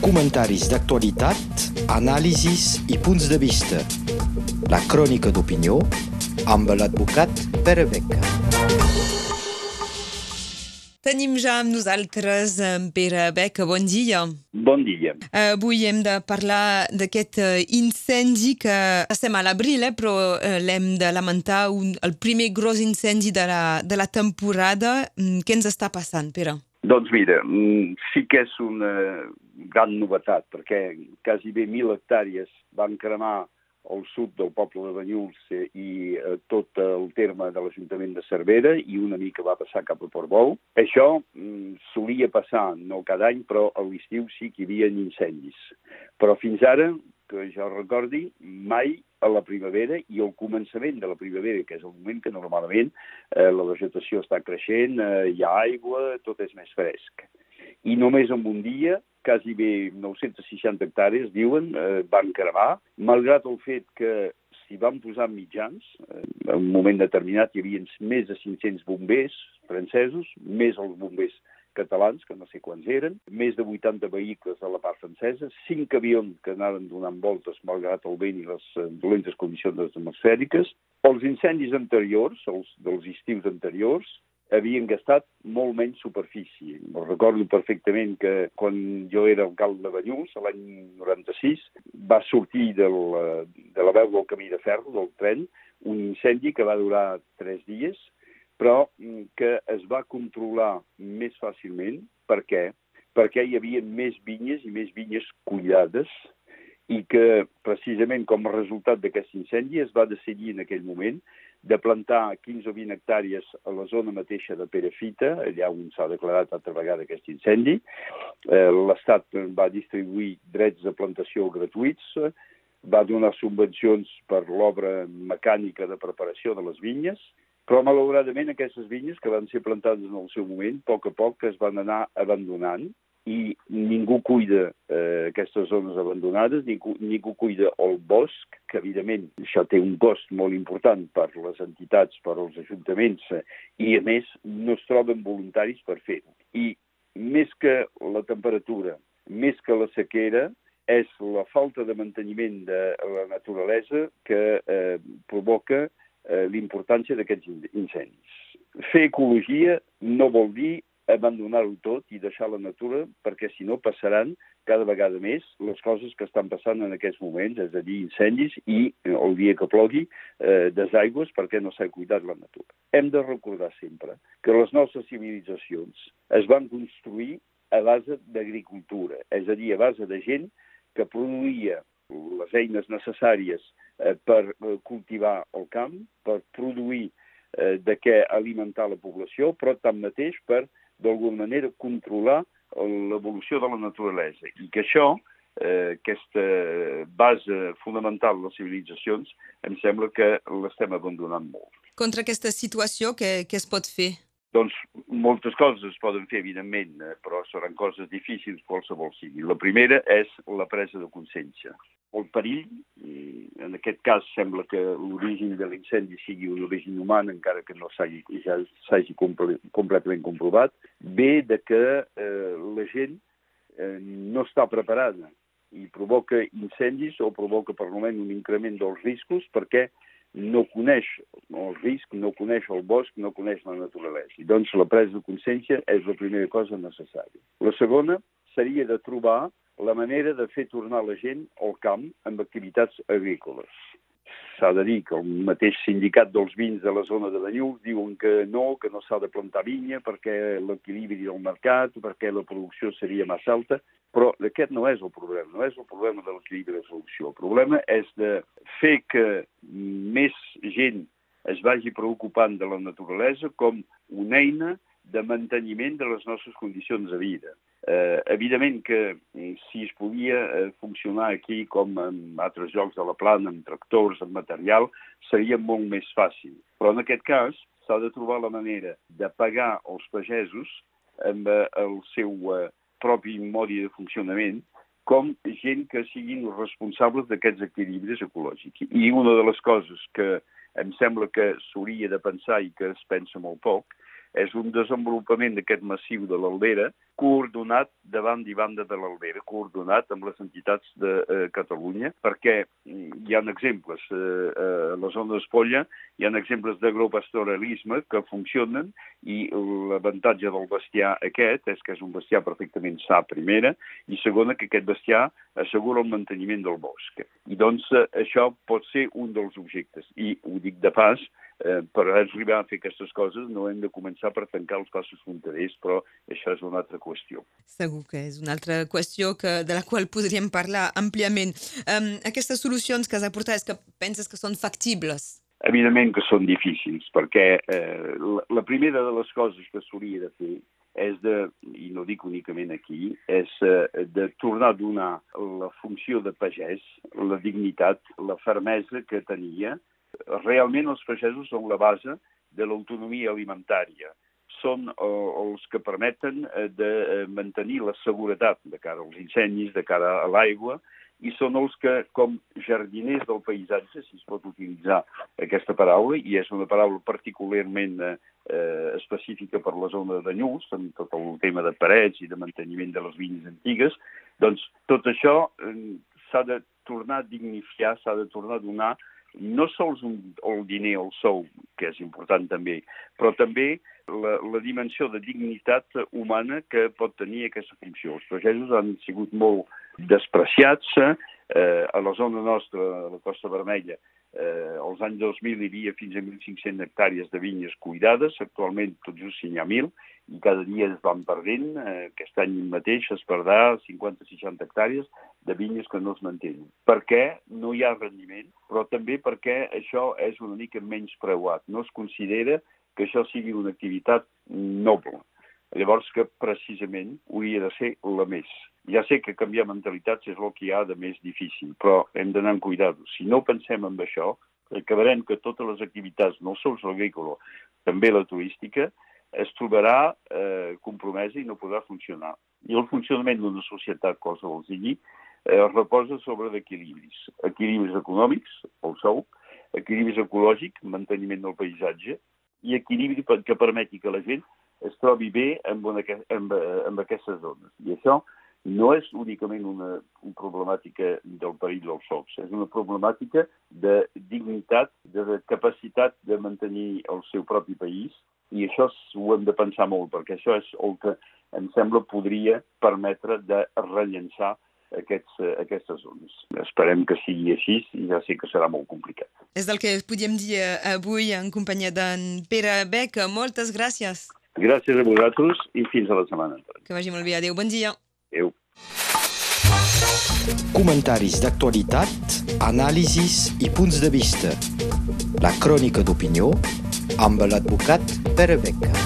Comentaris d'actualitat, anàlisis i punts de vista. La crònica d'opinió amb l'advocat Pere Beca. Tenim ja amb nosaltres en Pere Beca. Bon dia. Bon dia. Avui hem de parlar d'aquest eh, incendi que estem a l'abril, eh, però eh, l'hem de lamentar un, el primer gros incendi de la, de la temporada. Mm, Què ens està passant, Pere? Doncs mira, mm, sí que és una gran novetat, perquè quasi bé mil hectàrees van cremar al sud del poble de Banyuls eh, i eh, tot el terme de l'Ajuntament de Cervera i una mica va passar cap a Portbou. Això mm, solia passar, no cada any, però a l'estiu sí que hi havia incendis. Però fins ara, que jo recordi, mai a la primavera i al començament de la primavera, que és el moment que normalment eh, la vegetació està creixent, eh, hi ha aigua, tot és més fresc. I només en un dia quasi bé 960 hectàrees, diuen, eh, van cremar, malgrat el fet que s'hi van posar mitjans, eh, en un moment determinat hi havia més de 500 bombers francesos, més els bombers catalans, que no sé quants eren, més de 80 vehicles de la part francesa, 5 avions que anaven donant voltes malgrat el vent i les eh, dolentes condicions atmosfèriques. Els incendis anteriors, els dels estius anteriors, havien gastat molt menys superfície. Me'n recordo perfectament que quan jo era alcalde de Banyuls, l'any 96, va sortir del, de la veu del camí de ferro, del tren, un incendi que va durar tres dies, però que es va controlar més fàcilment. Per què? Perquè hi havia més vinyes i més vinyes cuidades i que, precisament com a resultat d'aquest incendi, es va decidir en aquell moment de plantar 15 o 20 hectàrees a la zona mateixa de Perafita, allà on s'ha declarat altra vegada aquest incendi. Eh, L'Estat va distribuir drets de plantació gratuïts, va donar subvencions per l'obra mecànica de preparació de les vinyes, però malauradament aquestes vinyes que van ser plantades en el seu moment, a poc a poc es van anar abandonant i ningú cuida eh, aquestes zones abandonades, ningú, ningú cuida el bosc, que evidentment això té un cost molt important per les entitats, per als ajuntaments, eh, i a més no es troben voluntaris per fer-ho. I més que la temperatura, més que la sequera, és la falta de manteniment de la naturalesa que eh, provoca eh, l'importància d'aquests incendis. Fer ecologia no vol dir abandonar-ho tot i deixar la natura, perquè si no passaran cada vegada més les coses que estan passant en aquests moments, és a dir, incendis i el dia que plogui, eh, desaigües perquè no s'ha cuidat la natura. Hem de recordar sempre que les nostres civilitzacions es van construir a base d'agricultura, és a dir, a base de gent que produïa les eines necessàries eh, per eh, cultivar el camp, per produir eh, de què alimentar la població, però tanmateix per d'alguna manera controlar l'evolució de la naturalesa i que això, eh, aquesta base fonamental de les civilitzacions, em sembla que l'estem abandonant molt. Contra aquesta situació, què, què es pot fer? Doncs moltes coses es poden fer, evidentment, eh, però seran coses difícils qualsevol sigui. La primera és la presa de consciència. El perill, en aquest cas sembla que l'origen de l'incendi sigui un origen humà, encara que no s'hagi ja s'hagi comple completament comprovat, ve de que eh, la gent eh, no està preparada i provoca incendis o provoca per almenys un increment dels riscos perquè no coneix el risc, no coneix el bosc, no coneix la naturalesa. I doncs la presa de consciència és la primera cosa necessària. La segona seria de trobar la manera de fer tornar la gent al camp amb activitats agrícoles. S'ha de dir que el mateix sindicat dels vins de la zona de Banyuls diuen que no, que no s'ha de plantar vinya perquè l'equilibri del mercat, perquè la producció seria massa alta, però aquest no és el problema, no és el problema de l'equilibri de producció. El problema és de fer que més gent es vagi preocupant de la naturalesa com una eina de manteniment de les nostres condicions de vida. Eh, evidentment que si es podia eh, funcionar aquí com en altres llocs de la plana, amb tractors, amb material, seria molt més fàcil. Però en aquest cas s'ha de trobar la manera de pagar els pagesos amb eh, el seu eh, propi modi de funcionament com gent que siguin responsables d'aquests equilibris ecològics. I una de les coses que em sembla que s'hauria de pensar i que es pensa molt poc és un desenvolupament d'aquest massiu de l'Aldera coordonat davant i banda de l'Aldera, coordonat amb les entitats de eh, Catalunya, perquè mm, hi ha exemples eh, eh, a la zona d'Espolla, hi ha exemples d'agropastoralisme que funcionen i l'avantatge del bestiar aquest és que és un bestiar perfectament sa, primera, i segona, que aquest bestiar assegura el manteniment del bosc. I doncs eh, això pot ser un dels objectes. I ho dic de pas, eh, per arribar a fer aquestes coses no hem de començar per tancar els passos fronterers, però això és una altra qüestió. Segur que és una altra qüestió que, de la qual podríem parlar àmpliament. Um, aquestes solucions que has aportat, és que penses que són factibles? Evidentment que són difícils, perquè eh, la, la primera de les coses que s'hauria de fer és de, i no dic únicament aquí, és eh, de tornar a donar la funció de pagès, la dignitat, la fermesa que tenia realment els pagesos són la base de l'autonomia alimentària. Són eh, els que permeten eh, de eh, mantenir la seguretat de cara als incendis, de cara a l'aigua, i són els que, com jardiners del paisatge, si es pot utilitzar aquesta paraula, i és una paraula particularment eh, específica per la zona de Nyus, amb tot el tema de parets i de manteniment de les vinyes antigues, doncs tot això eh, s'ha de tornar a dignificar, s'ha de tornar a donar no sols un, el diner, el sou, que és important també, però també la, la dimensió de dignitat humana que pot tenir aquesta funció. Els pagesos han sigut molt despreciats. Eh, a la zona nostra, a la Costa Vermella, eh, als anys 2000 hi havia fins a 1.500 hectàrees de vinyes cuidades, actualment tot just n'hi ha 1.000, i cada dia es van perdent. Eh, aquest any mateix es perdrà 50-60 hectàrees de vinyes que no es mantenen. Per què? No hi ha rendiment, però també perquè això és una mica menys preuat. No es considera que això sigui una activitat noble. Llavors que precisament hauria de ser la més. Ja sé que canviar mentalitats és el que hi ha de més difícil, però hem d'anar amb cuidado. Si no pensem en això, acabarem que totes les activitats, no sols l'agrícola, també la turística, es trobarà eh, compromesa i no podrà funcionar. I el funcionament d'una societat, cosa vols dir, eh, es reposa sobre d'equilibris. Equilibris econòmics, el sou, equilibris ecològic, manteniment del paisatge, i equilibri que permeti que la gent es trobi bé amb, una, amb, amb aquestes zones. I això no és únicament una, una problemàtica del perill dels sols, és una problemàtica de dignitat, de capacitat de mantenir el seu propi país i això ho hem de pensar molt, perquè això és el que em sembla podria permetre de rellençar aquests, aquestes zones. Esperem que sigui així i ja sé que serà molt complicat. És el que podíem dir avui en companyia d'en Pere Beck. Moltes gràcies. Gràcies a vosaltres i fins a la setmana. Que vagi molt bé. Adéu. Bon dia. Adéu. Comentaris d'actualitat, anàlisis i punts de vista. La crònica d'opinió amb l'advocat Pere Beca.